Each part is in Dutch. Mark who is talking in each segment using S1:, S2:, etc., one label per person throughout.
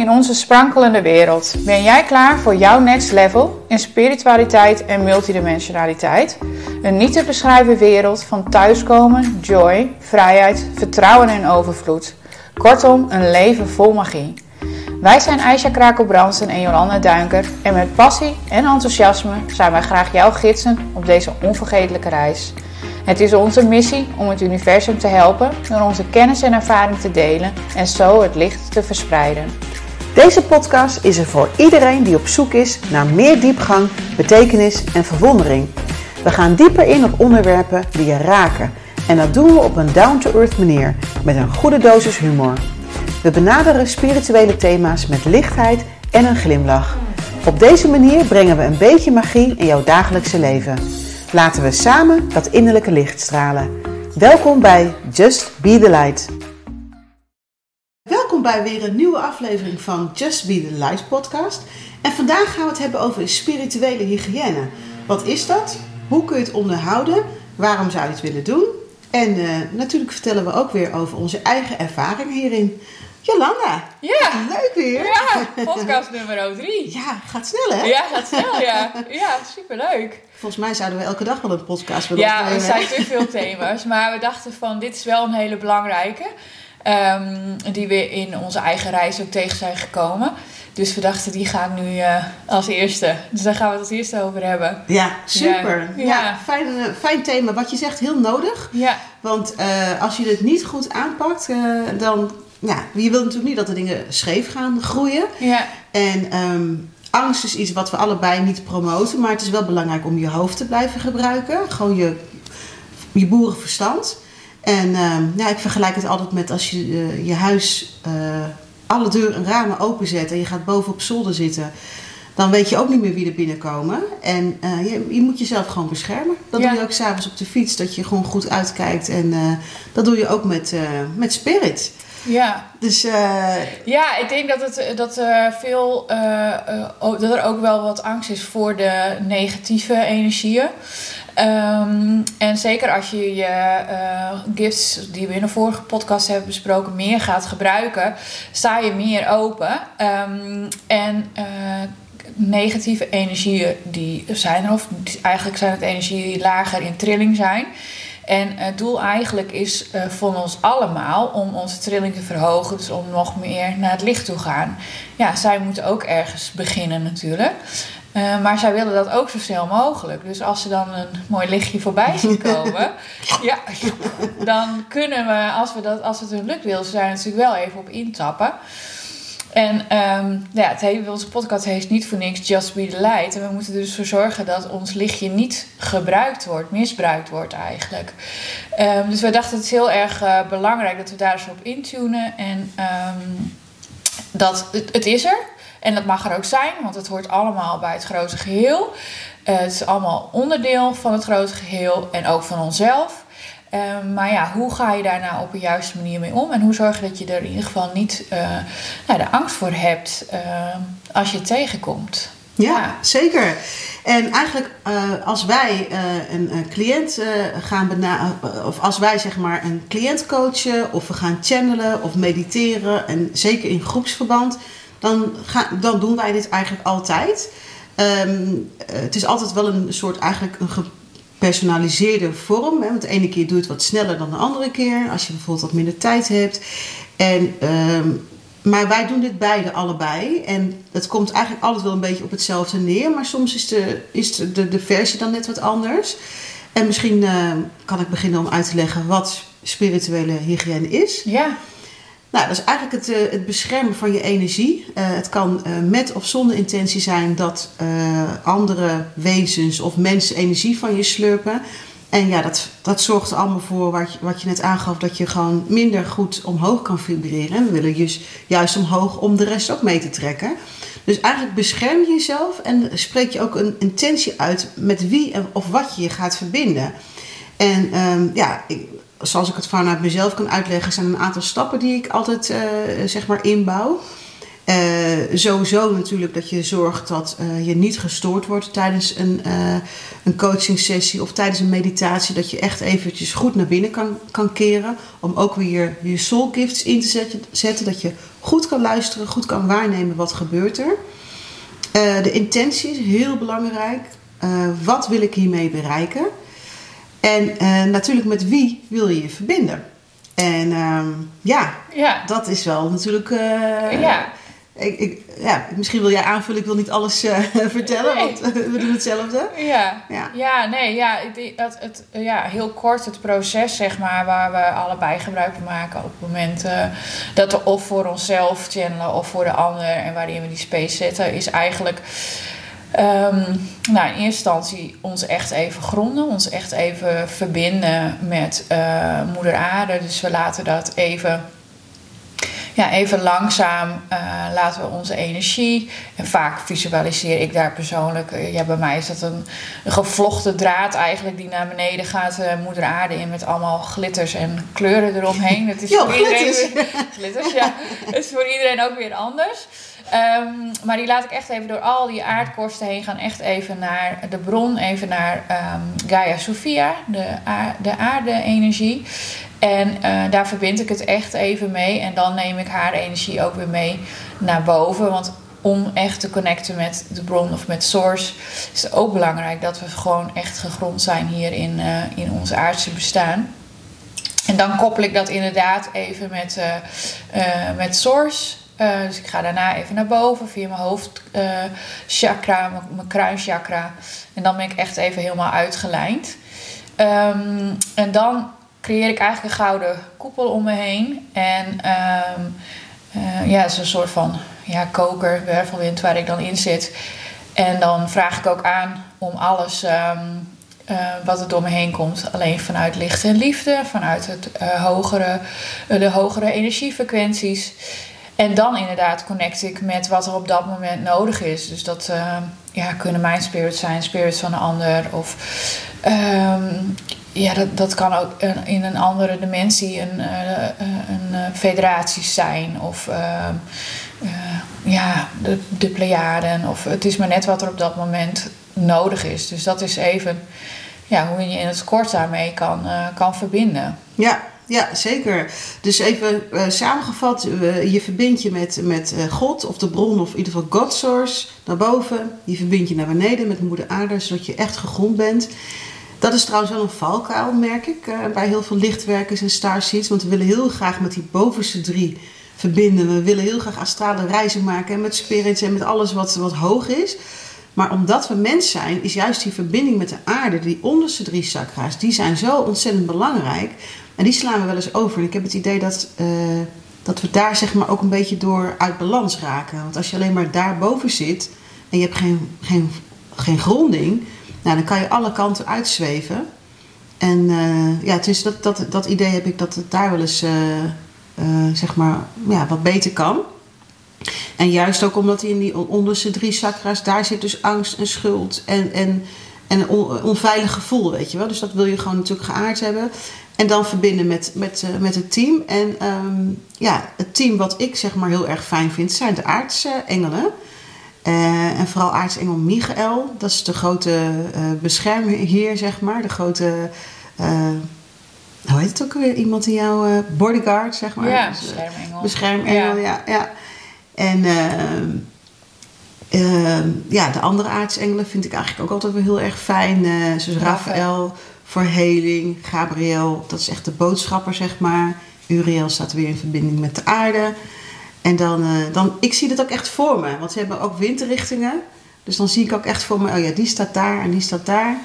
S1: in onze sprankelende wereld. Ben jij klaar voor jouw next level in spiritualiteit en multidimensionaliteit? Een niet te beschrijven wereld van thuiskomen, joy, vrijheid, vertrouwen en overvloed. Kortom, een leven vol magie. Wij zijn Aisha Krakel-Bransen en Jolanda Duinker en met passie en enthousiasme zijn wij graag jouw gidsen op deze onvergetelijke reis. Het is onze missie om het universum te helpen door onze kennis en ervaring te delen en zo het licht te verspreiden.
S2: Deze podcast is er voor iedereen die op zoek is naar meer diepgang, betekenis en verwondering. We gaan dieper in op onderwerpen die je raken en dat doen we op een down-to-earth manier met een goede dosis humor. We benaderen spirituele thema's met lichtheid en een glimlach. Op deze manier brengen we een beetje magie in jouw dagelijkse leven. Laten we samen dat innerlijke licht stralen. Welkom bij Just Be the Light. Welkom bij weer een nieuwe aflevering van Just Be the Light podcast. En vandaag gaan we het hebben over spirituele hygiëne. Wat is dat? Hoe kun je het onderhouden? Waarom zou je het willen doen? En uh, natuurlijk vertellen we ook weer over onze eigen ervaring hierin. Jolanda.
S1: Ja.
S2: Leuk weer.
S1: Ja, podcast nummer 3.
S2: Ja, gaat snel hè?
S1: Ja, gaat snel ja. Ja, superleuk.
S2: Volgens mij zouden we elke dag wel een podcast willen
S1: Ja, er zijn te veel thema's. Maar we dachten van, dit is wel een hele belangrijke. Um, die we in onze eigen reis ook tegen zijn gekomen. Dus we dachten, die gaan nu uh, als eerste. Dus daar gaan we het als eerste over hebben.
S2: Ja, super. Ja, ja. fijn, uh, fijn thema. Wat je zegt, heel nodig.
S1: Ja.
S2: Want uh, als je het niet goed aanpakt, dan... Ja, je wilt natuurlijk niet dat de dingen scheef gaan groeien.
S1: Ja.
S2: En um, angst is iets wat we allebei niet promoten. Maar het is wel belangrijk om je hoofd te blijven gebruiken. Gewoon je, je boerenverstand. En um, ja, ik vergelijk het altijd met als je uh, je huis uh, alle deuren en ramen openzet en je gaat boven op zolder zitten. Dan weet je ook niet meer wie er binnenkomen. En uh, je, je, moet jezelf gewoon beschermen. Dat ja. doe je ook s'avonds op de fiets. Dat je gewoon goed uitkijkt. En dat doe je ook met, met spirit.
S1: Ja.
S2: Dus, uh...
S1: Ja, ik denk dat, het, dat, er veel, uh, dat er ook wel wat angst is voor de negatieve energieën. Um, en zeker als je je gifts, die we in de vorige podcast hebben besproken, meer gaat gebruiken, sta je meer open. Um, en negatieve energieën, die zijn er, of eigenlijk zijn het energieën die lager in trilling zijn. En het doel eigenlijk is uh, van ons allemaal om onze trilling te verhogen. Dus om nog meer naar het licht toe gaan. Ja, zij moeten ook ergens beginnen natuurlijk. Uh, maar zij willen dat ook zo snel mogelijk. Dus als ze dan een mooi lichtje voorbij zien komen, ja, dan kunnen we, als, we dat, als het hun lukt, wil ze daar natuurlijk wel even op intappen. En um, ja, het hele, onze podcast heet niet voor niks Just Be the Light. En we moeten er dus voor zorgen dat ons lichtje niet gebruikt wordt, misbruikt wordt eigenlijk. Um, dus we dachten het is heel erg uh, belangrijk dat we daar eens op intunen. En um, dat, het, het, is er. En dat mag er ook zijn, want het hoort allemaal bij het grote geheel. Uh, het is allemaal onderdeel van het grote geheel en ook van onszelf. Um, maar ja, hoe ga je daar nou op een juiste manier mee om? En hoe zorg je dat je er in ieder geval niet uh, nou, de angst voor hebt uh, als je het tegenkomt?
S2: Ja, ja. zeker. En eigenlijk uh, als wij een, een, cliënt gaan benaderen, of als wij zeg maar een cliënt coachen, of we gaan channelen of mediteren, en zeker in groepsverband, dan, dan doen wij dit eigenlijk altijd. Um, het is altijd wel een soort eigenlijk een gepersonaliseerde vorm. Hè? Want de ene keer doe je het wat sneller dan de andere keer. Als je bijvoorbeeld wat minder tijd hebt. En, um, maar wij doen dit beide allebei. En het komt eigenlijk altijd wel een beetje op hetzelfde neer. Maar soms is de, is de, de, versie dan net wat anders. En misschien uh, kan ik beginnen om uit te leggen wat spirituele hygiëne is.
S1: Ja.
S2: Nou, dat is eigenlijk het, uh, het beschermen van je energie. Uh, het kan uh, met of zonder intentie zijn dat andere wezens of mensen energie van je slurpen. En ja, dat, dat zorgt er allemaal voor wat je, wat je net aangaf, dat je gewoon minder goed omhoog kan vibreren. We willen dus juist omhoog om de rest ook mee te trekken. Dus eigenlijk bescherm je jezelf en spreek je ook een intentie uit met wie of wat je je gaat verbinden. En um, ja, ik, zoals ik het vanuit mezelf kan uitleggen, zijn een aantal stappen die ik altijd uh, zeg maar inbouw. Uh, sowieso natuurlijk dat je zorgt dat uh, je niet gestoord wordt tijdens een, een coaching sessie of tijdens een meditatie. Dat je echt eventjes goed naar binnen kan, kan keren. Om ook weer je soul gifts in te zetten, zetten. Dat je goed kan luisteren, goed kan waarnemen wat gebeurt er. de intentie is heel belangrijk. wat wil ik hiermee bereiken? En natuurlijk met wie wil je je verbinden? En ehm, ja, ja, dat is wel natuurlijk... ja ik, ik, ja, misschien wil jij aanvullen, ik wil niet alles uh, vertellen, want we doen hetzelfde.
S1: Ja, ja. ja nee, ja, het, het, ja, heel kort het proces, zeg maar, waar we allebei gebruik van maken op het moment uh, dat we of voor onszelf channelen of voor de ander en waarin we die space zetten, is eigenlijk. Um, nou, in eerste instantie ons echt even gronden, ons echt even verbinden met uh, Moeder Aarde. Dus we laten dat even ja, even langzaam uh, laten we onze energie. En vaak visualiseer ik daar persoonlijk. Uh, ja, bij mij is dat een, een, gevlochten draad eigenlijk die naar beneden gaat. Moeder aarde in met allemaal glitters en kleuren eromheen. Het is voor glitters. iedereen. glitters, ja. Het is voor iedereen ook weer anders. Um, maar die laat ik echt even door al die aardkorsten heen gaan. Echt even naar de bron, even naar um, Gaia Sophia, de, de aarde-energie. En uh, daar verbind ik het echt even mee. En dan neem ik haar energie ook weer mee naar boven. Want om echt te connecten met de bron of met source is het ook belangrijk dat we gewoon echt gegrond zijn hier in, uh, in ons aardse bestaan. En dan koppel ik dat inderdaad even met, uh, met source. Dus ik ga daarna even naar boven via mijn hoofdchakra, mijn, mijn kruinchakra. En dan ben ik echt even helemaal uitgelijnd. Um, en dan creëer ik eigenlijk een gouden koepel om me heen. En um, uh, ja, het is een soort van ja, koker, wervelwind waar ik dan in zit. En dan vraag ik ook aan om alles uh, wat er door me heen komt, alleen vanuit licht en liefde, vanuit het, uh, hogere, de hogere energiefrequenties. En dan inderdaad connect ik met wat er op dat moment nodig is. Dus dat uh, ja, kunnen mijn spirits zijn, spirits van een ander. Of um, ja, dat, dat kan ook in een andere dimensie een, uh, een uh, federatie zijn. Of uh, ja, de, de Pleiaden. Of het is maar net wat er op dat moment nodig is. Dus dat is even ja, hoe je in het kort daarmee kan, kan verbinden.
S2: Ja, ja, zeker. Dus even uh, samengevat, uh, je verbindt je met, met uh, God of de bron of in ieder geval God Source naar boven. Je verbindt je naar beneden met moeder aarde, zodat je echt gegrond bent. Dat is trouwens wel een valkuil, merk ik, bij heel veel lichtwerkers en starseeds. Want we willen heel graag met die bovenste drie verbinden. We willen heel graag astrale reizen maken en met spirits en met alles wat, wat hoog is. Maar omdat we mens zijn, is juist die verbinding met de aarde, die onderste drie chakra's, die zijn zo ontzettend belangrijk. En die slaan we wel eens over. En ik heb het idee dat, uh, dat we daar zeg maar ook een beetje door uit balans raken. Want als je alleen maar daarboven zit en je hebt geen, geen, geen gronding, nou, dan kan je alle kanten uitzweven. En uh, ja, dus dat, dat, dat idee heb ik dat het daar wel eens uh, zeg maar, ja, wat beter kan. En juist ook omdat in die onderste drie chakras, daar zit dus angst en schuld en, en, en onveilig gevoel, weet je wel. Dus dat wil je gewoon natuurlijk geaard hebben. En dan verbinden met, met, uh, met het team. En um, ja, het team wat ik zeg maar heel erg fijn vind, zijn de aartsengelen. Uh, en vooral aartsengel Michael. Dat is de grote uh, beschermheer, zeg maar. De grote, hoe heet het ook weer? Iemand in jouw bodyguard, zeg maar.
S1: Ja, dus, beschermengel.
S2: Beschermengel, ja. ja, ja. En ehm, ehm, ja, de andere aartsengelen vind ik eigenlijk ook altijd wel heel erg fijn. zoals Raphaël voor heling. Gabriel, dat is echt de boodschapper, zeg maar. Uriel staat weer in verbinding met de aarde. En dan, uh, dan, ik zie dat ook echt voor me. Want ze hebben ook windrichtingen. Dus dan zie ik ook echt voor me, oh ja, die staat daar en die staat daar.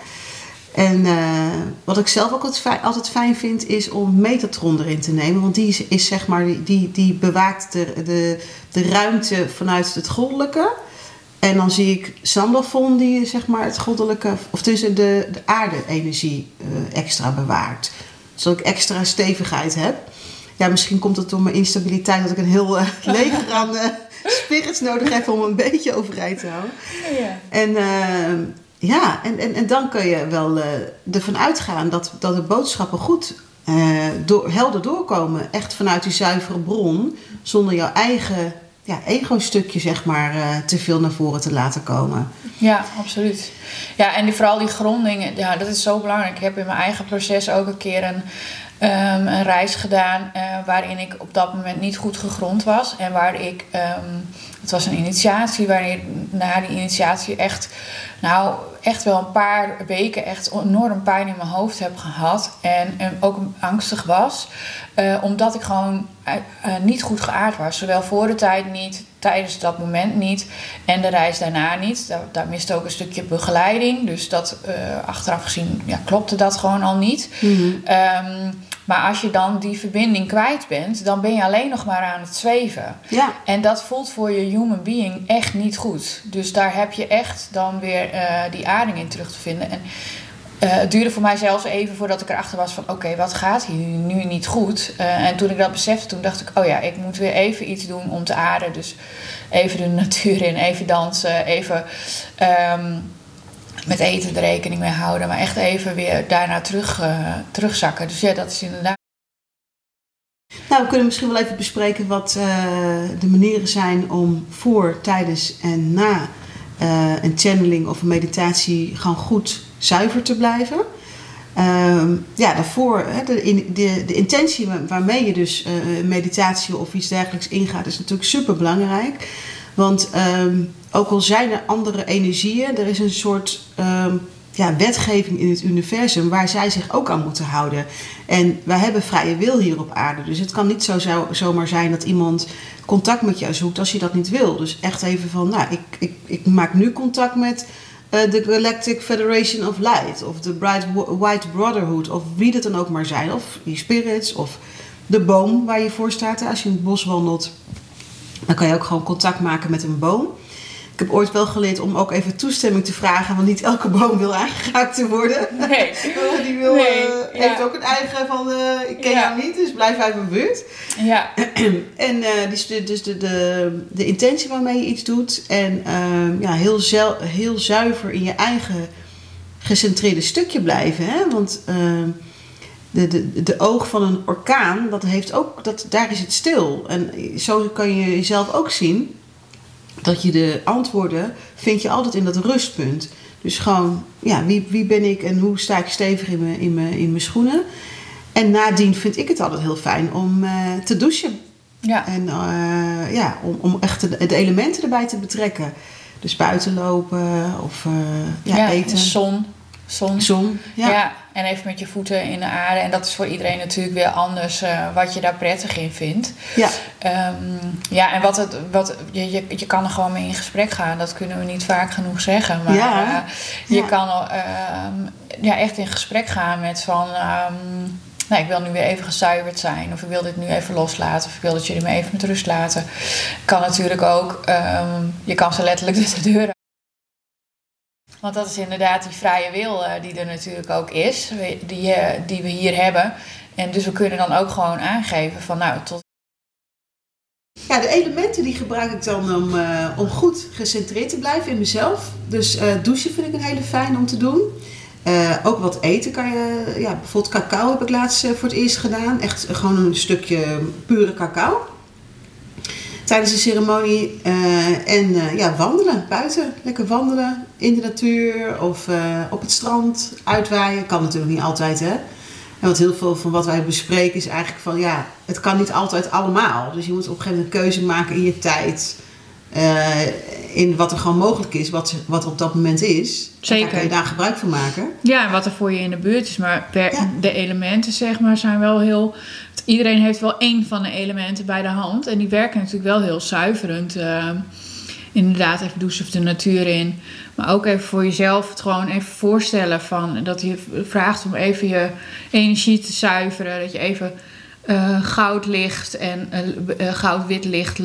S2: En uh, wat ik zelf ook altijd fijn, altijd fijn vind, is om Metatron erin te nemen. Want die is, is zeg maar, die, die bewaakt de, de, de ruimte vanuit het goddelijke. En dan zie ik Sandalfon die zeg maar het goddelijke, of tussen de, de aarde-energie uh, extra bewaart. Zodat ik extra stevigheid heb. Ja, misschien komt het door mijn instabiliteit dat ik een heel uh, leger aan uh, spirits nodig heb om een beetje overeind te houden. Ja. En uh, ja, en, en, en dan kun je wel ervan uitgaan dat, dat de boodschappen goed door, helder doorkomen. Echt vanuit die zuivere bron, zonder jouw eigen ja, ego-stukje, zeg maar, uh, te veel naar voren te laten komen.
S1: Ja, absoluut. Ja, en die, vooral die grondingen, ja, dat is zo belangrijk. Ik heb in mijn eigen proces ook een keer een, um, een reis gedaan uh, waarin ik op dat moment niet goed gegrond was. En waar ik, um, het was een initiatie, waarin na die initiatie echt, nou, echt wel een paar weken echt enorm pijn in mijn hoofd heb gehad. En, en ook angstig was. Uh, omdat ik gewoon uh, niet goed geaard was. Zowel voor de tijd niet, tijdens dat moment niet en de reis daarna niet. Daar, daar miste ook een stukje begeleiding. Dus dat achteraf gezien ja, klopte dat gewoon al niet. Mm -hmm. um, maar als je dan die verbinding kwijt bent, dan ben je alleen nog maar aan het zweven.
S2: Ja.
S1: En dat voelt voor je human being echt niet goed. Dus daar heb je echt dan weer uh, die aarding in terug te vinden. En uh, het duurde voor mij zelfs even voordat ik erachter was van... oké, okay, wat gaat hier nu niet goed? Uh, en toen ik dat besefte, toen dacht ik... oh ja, ik moet weer even iets doen om te aarden. Dus even de natuur in, even dansen, even... Um, met eten er rekening mee houden, maar echt even weer daarna terug, uh, terugzakken. Dus ja, dat is inderdaad.
S2: Nou, we kunnen misschien wel even bespreken wat uh, de manieren zijn om voor, tijdens en na uh, een channeling of een meditatie gewoon goed zuiver te blijven. Um, ja, daarvoor, hè, de, de, de intentie waarmee je dus uh, meditatie of iets dergelijks ingaat, is natuurlijk super belangrijk. Want um, ook al zijn er andere energieën, er is een soort um, ja, wetgeving in het universum waar zij zich ook aan moeten houden. En wij hebben vrije wil hier op aarde. Dus het kan niet zo, zo, zomaar zijn dat iemand contact met jou zoekt als je dat niet wil. Dus echt even van, nou, ik, ik, ik maak nu contact met uh, de Galactic Federation of Light. Of de Bright White Brotherhood. Of wie dat dan ook maar zijn. Of die spirits. Of de boom waar je voor staat. Als je in het bos wandelt, dan kan je ook gewoon contact maken met een boom. Ik heb ooit wel geleerd om ook even toestemming te vragen, want niet elke boom wil aangeraakt te worden.
S1: Nee.
S2: Die wil,
S1: nee,
S2: uh,
S1: ja.
S2: heeft ook een eigen van, uh, ik ken
S1: Ja.
S2: jou niet, dus blijf uit mijn buurt.
S1: Ja,
S2: En uh, dus, de, dus de, de, de intentie waarmee je iets doet en uh, ja, heel, zel, heel zuiver in je eigen gecentreerde stukje blijven. Hè? Want uh, de, de, de oog van een orkaan, dat heeft ook, dat, daar is het stil. En zo kan je jezelf ook zien dat je de antwoorden vind je altijd in dat rustpunt. Dus gewoon, ja, wie, wie ben ik en hoe sta ik stevig in mijn, in mijn, in mijn schoenen. En nadien vind ik het altijd heel fijn om uh, te douchen.
S1: ja.
S2: En uh, ja, om, om echt de, de, elementen erbij te betrekken. Dus buiten lopen of uh, ja,
S1: ja,
S2: eten.
S1: de zon. Zon.
S2: Zon,
S1: Ja.
S2: ja.
S1: En even met je voeten in de aarde. En dat is voor iedereen natuurlijk weer anders uh, wat je daar prettig in vindt.
S2: Ja.
S1: Um, ja, en wat het, wat, je, je, je kan er gewoon mee in gesprek gaan. Dat kunnen we niet vaak genoeg zeggen. Maar
S2: Ja.
S1: uh, je
S2: Ja.
S1: kan um, ja, echt in gesprek gaan met van... Um, nou, ik wil nu weer even gezuiverd zijn. Of ik wil dit nu even loslaten. Of ik wil dat jullie me even met rust laten. Kan natuurlijk ook... Um, je kan ze letterlijk de deur want dat is inderdaad die vrije wil uh, die er natuurlijk ook is, die, uh, die we hier hebben. En dus we kunnen dan ook gewoon aangeven van nou tot.
S2: Ja, de elementen die gebruik ik dan om, uh, om goed gecentreerd te blijven in mezelf. Dus douchen vind ik een hele fijn om te doen. ook wat eten kan je, ja, bijvoorbeeld cacao heb ik laatst voor het eerst gedaan. Echt gewoon een stukje pure cacao tijdens de ceremonie. Uh, en uh, ja, wandelen buiten. Lekker wandelen in de natuur of uh, op het strand. Uitwaaien. Kan natuurlijk niet altijd, hè. En wat heel veel van wat wij bespreken is eigenlijk van ja, het kan niet altijd allemaal. Dus je moet op een gegeven moment een keuze maken in je tijd. In wat er gewoon mogelijk is, wat, wat op dat moment is.
S1: Zeker.
S2: Daar kan je daar gebruik van maken.
S1: Ja, en wat er voor je in de buurt is. Maar per, ja. de elementen, zeg maar, zijn wel heel iedereen heeft wel één van de elementen bij de hand. En die werken natuurlijk wel heel zuiverend. Uh, inderdaad, even douchen of de natuur in. Maar ook even voor jezelf het gewoon even voorstellen van... dat je vraagt om even je energie te zuiveren. Dat je even uh, goud licht en uh, goud-wit licht...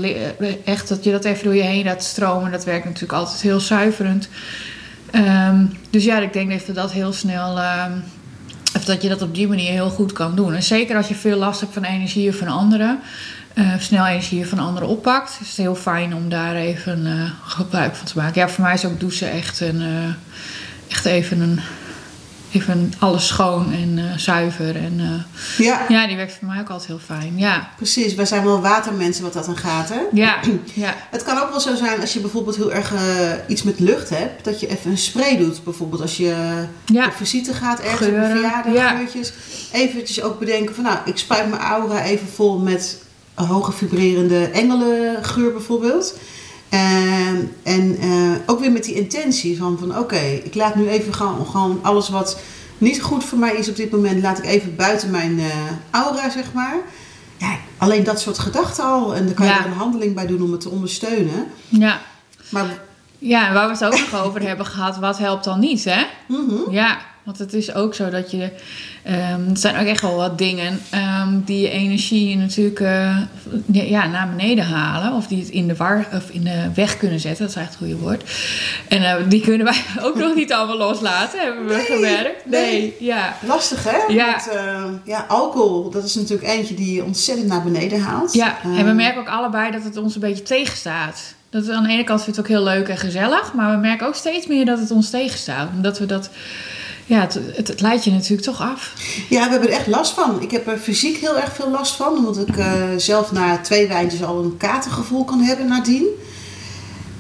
S1: echt dat je dat even door je heen laat stromen. Dat werkt natuurlijk altijd heel zuiverend. Um, dus ja, ik denk dat dat heel snel... Uh, of dat je dat op die manier heel goed kan doen. En zeker als je veel last hebt van energieën van anderen, snel energieën van anderen oppakt, is het heel fijn om daar even gebruik van te maken. Ja, voor mij is ook douchen echt, een, echt even een even alles schoon en eh, zuiver. En eh,
S2: Ja,
S1: ja, die werkt voor mij ook altijd heel fijn. Ja,
S2: precies. Wij zijn wel watermensen wat dat aan gaat, hè?
S1: ja, ja.
S2: Het kan ook wel zo zijn als je bijvoorbeeld heel erg eh, iets met lucht hebt, dat je even een spray doet. Bijvoorbeeld als je
S1: Ja.
S2: op visite gaat ergens op
S1: Geuren,
S2: een verjaardag,
S1: ja.
S2: geurtjes. Eventjes ook bedenken van nou, ik spuit mijn aura even vol met een hoge vibrerende engelengeur bijvoorbeeld. En, en eh, ook weer met die intentie van, van oké, ik laat nu even gewoon, gewoon alles wat niet goed voor mij is op dit moment, laat ik even buiten mijn eh, aura, zeg maar. Ja, alleen dat soort gedachten al. En dan kan je er een handeling bij doen om het te ondersteunen.
S1: ja.
S2: Maar
S1: Ja, en waar we het ook nog over hebben gehad, wat helpt dan niet, hè?
S2: mhm,
S1: Ja, want het is ook zo dat je. ehm er zijn ook echt wel wat dingen ehm, die je energie natuurlijk eh, ja, naar beneden halen. Of die het in de war of in de weg kunnen zetten. Dat is eigenlijk het goede woord. En eh, die kunnen wij ook nog niet allemaal loslaten, hebben we
S2: Nee,
S1: gewerkt.
S2: nee.
S1: Nee, ja.
S2: lastig hè?
S1: Ja.
S2: Want, eh, ja, alcohol, dat is natuurlijk eentje die je ontzettend naar beneden haalt.
S1: Ja, en we
S2: Eh,
S1: merken ook allebei dat het ons een beetje tegenstaat. Dat we aan de ene kant vindt het ook heel leuk en gezellig, maar we merken ook steeds meer dat het ons tegenstaat. Omdat we dat, ja, het, het, je natuurlijk toch af.
S2: Ja, we hebben er echt last van. Ik heb er fysiek heel erg veel last van. Omdat ik eh, zelf na twee wijntjes al een katergevoel kan hebben nadien.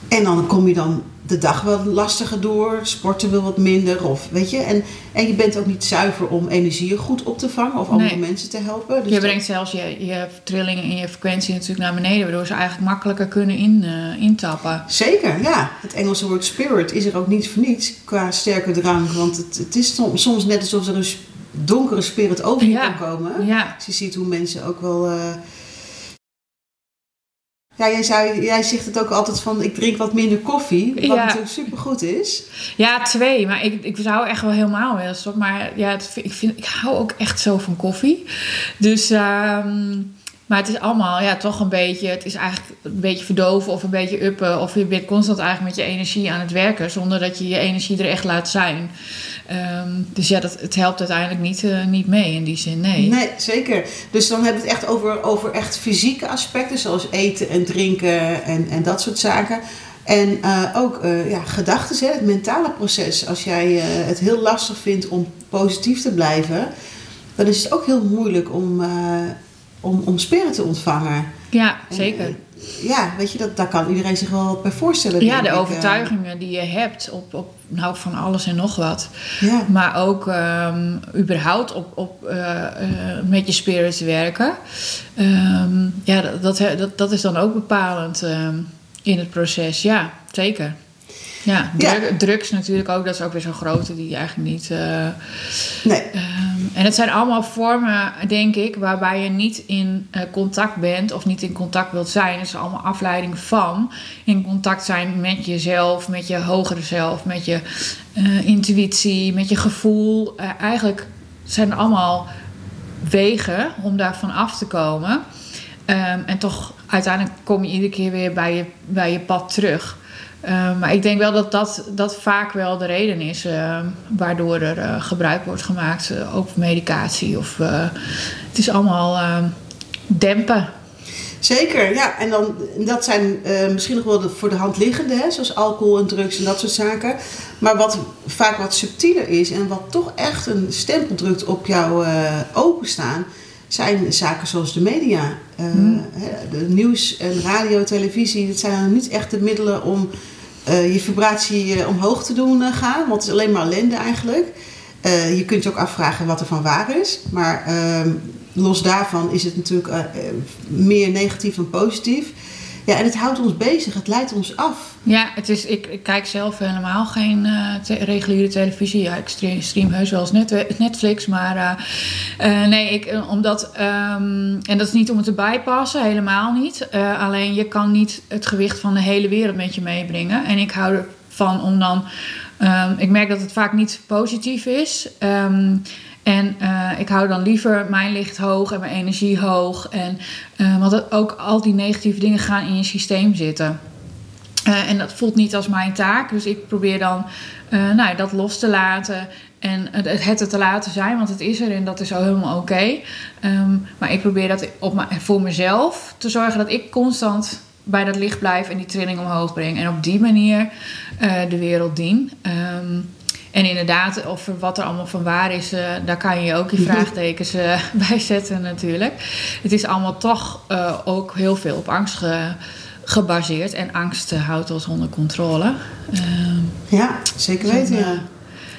S2: En dan kom je dan de dag wel lastiger door. Sporten wil wat minder. Of, weet je, en, en je bent ook niet zuiver om energieën goed op te vangen. Of andere
S1: Nee.
S2: mensen te helpen. Dus
S1: je brengt zelfs je, je trillingen en je frequentie natuurlijk naar beneden, waardoor ze eigenlijk makkelijker kunnen in, eh, intappen.
S2: Zeker, ja. Het Engelse woord spirit is er ook niet voor niets qua sterke drank. Want het, het is soms, soms net alsof er een donkere spirit over je
S1: Ja.
S2: kan komen.
S1: Ja,
S2: Als je ziet hoe mensen ook wel... eh, Ja, jij, zei, jij zegt het ook altijd van ik drink wat minder koffie. Wat
S1: Ja.
S2: natuurlijk supergoed is.
S1: ja twee, maar ik, ik zou echt wel helemaal willen stoppen. Maar ja, het, ik, vind, ik hou ook echt zo van koffie. Dus, ehm, maar het is allemaal ja, toch een beetje, het is eigenlijk een beetje verdoven of een beetje uppen. Of je bent constant eigenlijk met je energie aan het werken, zonder dat je je energie er echt laat zijn. Ehm, dus ja, dat, het helpt uiteindelijk niet, eh, niet mee in die zin, nee.
S2: Nee, zeker. Dus dan hebben we het echt over, over echt fysieke aspecten. Zoals eten en drinken en, en dat soort zaken. En eh, ook eh ja, gedachten, het mentale proces. Als jij het heel lastig vindt om positief te blijven... dan is het ook heel moeilijk om, om, om spirit te ontvangen.
S1: Ja,
S2: En,
S1: zeker.
S2: eh, ja, weet je, dat, daar kan iedereen zich wel bij voorstellen.
S1: Ja, de
S2: ik, eh.
S1: overtuigingen die je hebt op, op nou, van alles en nog wat.
S2: ja.
S1: Maar ook ehm, überhaupt op, op, eh, eh, met je spirit werken. Ehm, ja, dat, dat, dat, is dan ook bepalend ehm, in het proces. Ja, zeker. Ja,
S2: Ja.
S1: drug- drugs natuurlijk ook. Dat is ook weer zo'n grote die eigenlijk niet... eh,
S2: Nee,
S1: en het zijn allemaal vormen, denk ik, waarbij je niet in eh, contact bent of niet in contact wilt zijn. Het is allemaal afleiding van in contact zijn met jezelf, met je hogere zelf, met je eh, intuïtie, met je gevoel. Eh, eigenlijk zijn allemaal wegen om daarvan af te komen. Ehm, en toch uiteindelijk kom je iedere keer weer bij je, bij je pad terug. Ehm, maar ik denk wel dat dat, dat vaak wel de reden is ehm, waardoor er eh, gebruik wordt gemaakt, eh, ook medicatie. Of, eh, het is allemaal ehm, dempen.
S2: Zeker, ja. En dan, dat zijn eh, misschien nog wel de, voor de hand liggende, hè, zoals alcohol en drugs en dat soort zaken. Maar wat vaak wat subtieler is en wat toch echt een stempel drukt op jouw eh, openstaan, zijn zaken zoals de media. Hè, de nieuws en radio, televisie, dat zijn niet echt de middelen om eh, je vibratie eh, omhoog te doen gaan, want het is alleen maar ellende eigenlijk. Je kunt je ook afvragen wat er van waar is. Maar ehm, los daarvan is het natuurlijk meer negatief dan positief. Ja, en het houdt ons bezig. Het leidt ons af.
S1: Ja, het is, ik, kijk zelf helemaal geen eh, reguliere televisie. Ja, ik stream, heus wel eens net, Netflix, maar eh, eh, nee, ik, eh, omdat, ehm, en dat is niet om het te bijpassen, helemaal niet. Eh, alleen je kan niet het gewicht van de hele wereld met je meebrengen. En ik hou ervan om dan, ehm, ik merk dat het vaak niet positief is. Ehm, en eh, ik hou dan liever mijn licht hoog en mijn energie hoog. En, eh, want ook al die negatieve dingen gaan in je systeem zitten. Eh, en dat voelt niet als mijn taak. Dus ik probeer dan nou, dat los te laten. En het, het te laten zijn, want het is er en dat is al helemaal oké. Ehm, maar ik probeer dat op voor mezelf te zorgen dat ik constant bij dat licht blijf en die trilling omhoog breng. En op die manier de wereld dien. Ehm, en inderdaad, of wat er allemaal van waar is, uh, daar kan je ook je vraagtekens uh, bij zetten natuurlijk. Het is allemaal toch uh, ook heel veel op angst ge, gebaseerd. En angst houdt ons onder controle. Ehm,
S2: ja, zeker weten. ja.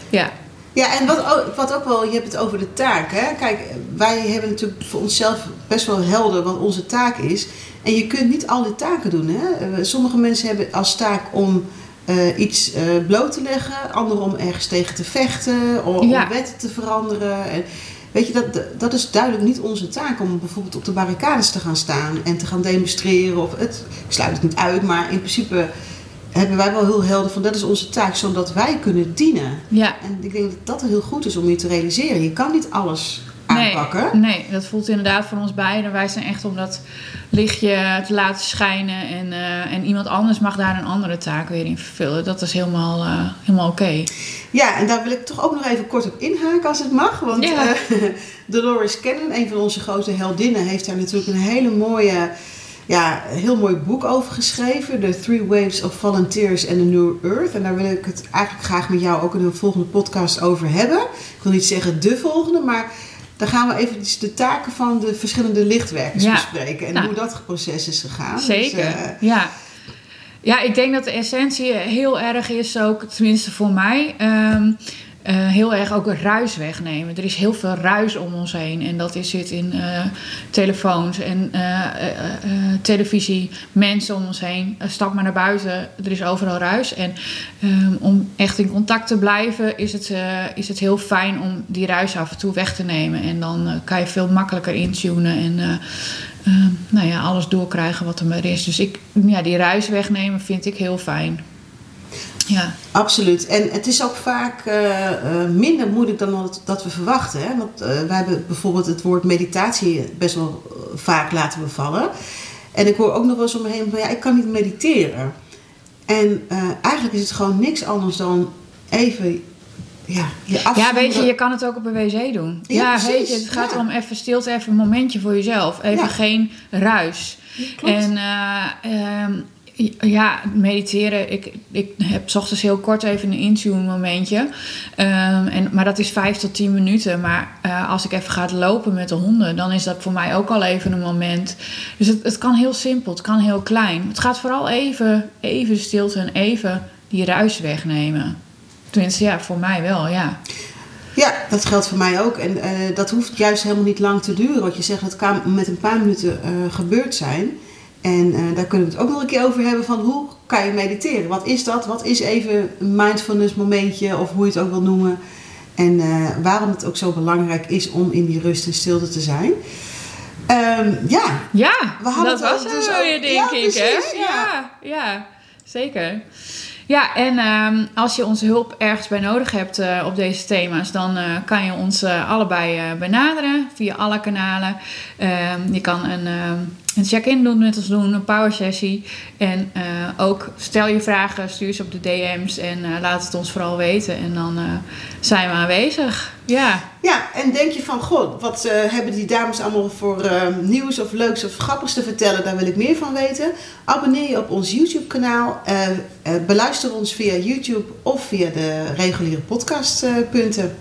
S1: ja.
S2: Ja, en wat ook, wat ook wel, je hebt het over de taak. Hè? Kijk, wij hebben natuurlijk voor onszelf best wel helder wat onze taak is. En je kunt niet al die taken doen. Hè? Sommige mensen hebben als taak om uh, iets uh, bloot te leggen, anderen om ergens tegen te vechten, om, ja. om wetten te veranderen. En, weet je, dat, dat is duidelijk niet onze taak om bijvoorbeeld op de barricades te gaan staan en te gaan demonstreren. Of het, ik sluit het niet uit, maar in principe hebben wij wel heel helder van dat is onze taak, zodat wij kunnen dienen.
S1: Ja.
S2: En ik denk dat dat heel goed is om je te realiseren. Je kan niet alles aanpakken.
S1: Nee, nee dat voelt inderdaad voor ons beiden. Wij zijn echt om dat lichtje te laten schijnen. En, uh, en iemand anders mag daar een andere taak weer in vervullen. Dat is helemaal, uh, helemaal oké. Okay.
S2: Ja, en daar wil ik toch ook nog even kort op inhaken als het mag. Want ja. uh, Dolores Cannon, een van onze grote heldinnen, heeft daar natuurlijk een hele mooie ja, heel mooi boek over geschreven. The Three Waves of Volunteers and the New Earth. En daar wil ik het eigenlijk graag met jou ook in een volgende podcast over hebben. Ik wil niet zeggen de volgende, maar dan gaan we even de taken van de verschillende lichtwerkers ja. bespreken. En nou, hoe dat proces is gegaan.
S1: Zeker, dus, uh, ja. Ja, ik denk dat de essentie heel erg is ook, tenminste voor mij... Um, uh, heel erg ook ruis wegnemen. Er is heel veel ruis om ons heen. En dat is, zit in uh, telefoons en uh, televisie, mensen om ons heen. stap maar naar buiten, er is overal ruis. En um, om echt in contact te blijven, is het, is het heel fijn om die ruis af en toe weg te nemen. En dan kan je veel makkelijker intunen en nou ja, alles doorkrijgen wat er maar is. Dus ik, ja, die ruis wegnemen vind ik heel fijn. Ja.
S2: Absoluut. En het is ook vaak uh, uh, minder moeilijk dan dat, dat we verwachten. Hè? Want uh, wij hebben bijvoorbeeld het woord meditatie best wel vaak laten bevallen. En ik hoor ook nog wel eens om me heen van ja, ik kan niet mediteren. En eigenlijk is het gewoon niks anders dan even ja, je
S1: Ja, weet je, je kan het ook op een wc doen. Ja, ja weet je, het gaat ja. om even stilte, even een momentje voor jezelf. Even ja. geen ruis. en uh, ja, mediteren. Ik, ik heb s ochtends heel kort even een intune momentje. Um, en, maar dat is vijf tot tien minuten. Maar uh, als ik even ga lopen met de honden, dan is dat voor mij ook al even een moment. Dus het, het kan heel simpel, het kan heel klein. Het gaat vooral even, even stilte en even die ruis wegnemen. Tenminste, ja, voor mij wel, ja.
S2: Ja, dat geldt voor mij ook. En uh, dat hoeft juist helemaal niet lang te duren. Wat je zegt, dat kan met een paar minuten uh, gebeurd zijn. En uh, daar kunnen we het ook nog een keer over hebben van hoe kan je mediteren? Wat is dat? Wat is even een mindfulness momentje of hoe je het ook wil noemen? En uh, waarom het ook zo belangrijk is om in die rust en stilte te zijn. Um, ja,
S1: ja we hadden dat was dus ook, denk ja, ik. Precies, hè? Ja. ja, ja, zeker. Ja, en um, als je onze hulp ergens bij nodig hebt uh, op deze thema's, dan uh, kan je ons uh, allebei benaderen via alle kanalen. Um, je kan een, een check-in doen met ons doen, een power sessie. En ook stel je vragen, stuur ze op de DM's en laat het ons vooral weten. En dan zijn we aanwezig. Ja.
S2: Ja, en denk je van, god, wat uh, hebben die dames allemaal voor uh, nieuws of leuks of grappigs te vertellen? Daar wil ik meer van weten. Abonneer je op ons YouTube kanaal. Uh, beluister ons via YouTube of via de reguliere podcastpunten.